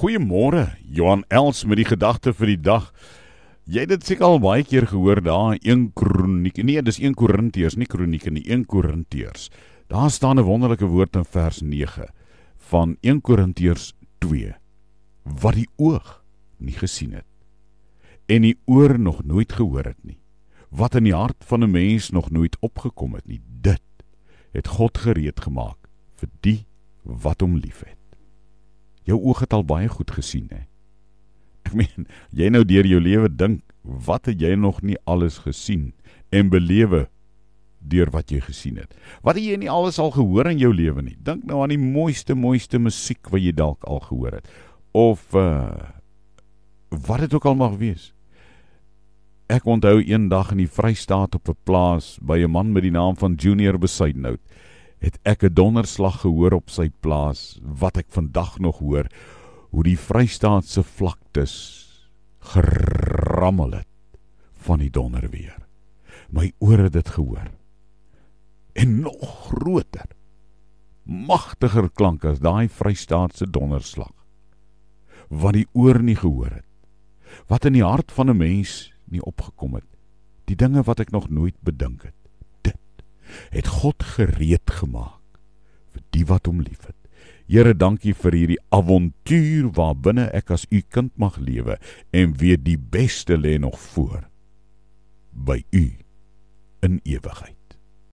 Goeiemôre, Johan Els met die gedagte vir die dag. Jy het dit seker al baie keer gehoor daar in 1 Kroniek. Nee, dis 1 Korintiërs, nie Kronieke nie, 1 Korintiërs. Daar staan 'n wonderlike woord in vers 9 van 1 Korintiërs 2 wat die oog nie gesien het en die oor nog nooit gehoor het nie. Wat in die hart van 'n mens nog nooit opgekom het nie, dit het God gereed gemaak vir die wat hom liefhet. Jou oog het al baie goed gesien, hè. Ek meen, jy nou deur jou lewe dink, wat het jy nog nie alles gesien en belewe deur wat jy gesien het? Wat het jy nie alles al gehoor in jou lewe nie? Dink nou aan die mooiste mooiste musiek wat jy dalk al gehoor het of uh wat dit ook al mag wees. Ek onthou eendag in die Vrystaat op 'n plaas by 'n man met die naam van Junior Besuidenhout het ek 'n donderslag gehoor op sy plaas wat ek vandag nog hoor hoe die Vrystaatse vlaktes gerammel het van die donder weer. My ore het dit gehoor. En nog groter, magtiger klank as daai Vrystaatse donderslag wat die oor nie gehoor het. Wat in die hart van 'n mens nie opgekom het. Die dinge wat ek nog nooit bedink het. Het God gereed gemaak vir die wat hom liefhet. Here, dankie vir hierdie avontuur waarbinne ek as u kind mag lewe en weet die beste lê nog voor by u in ewigheid.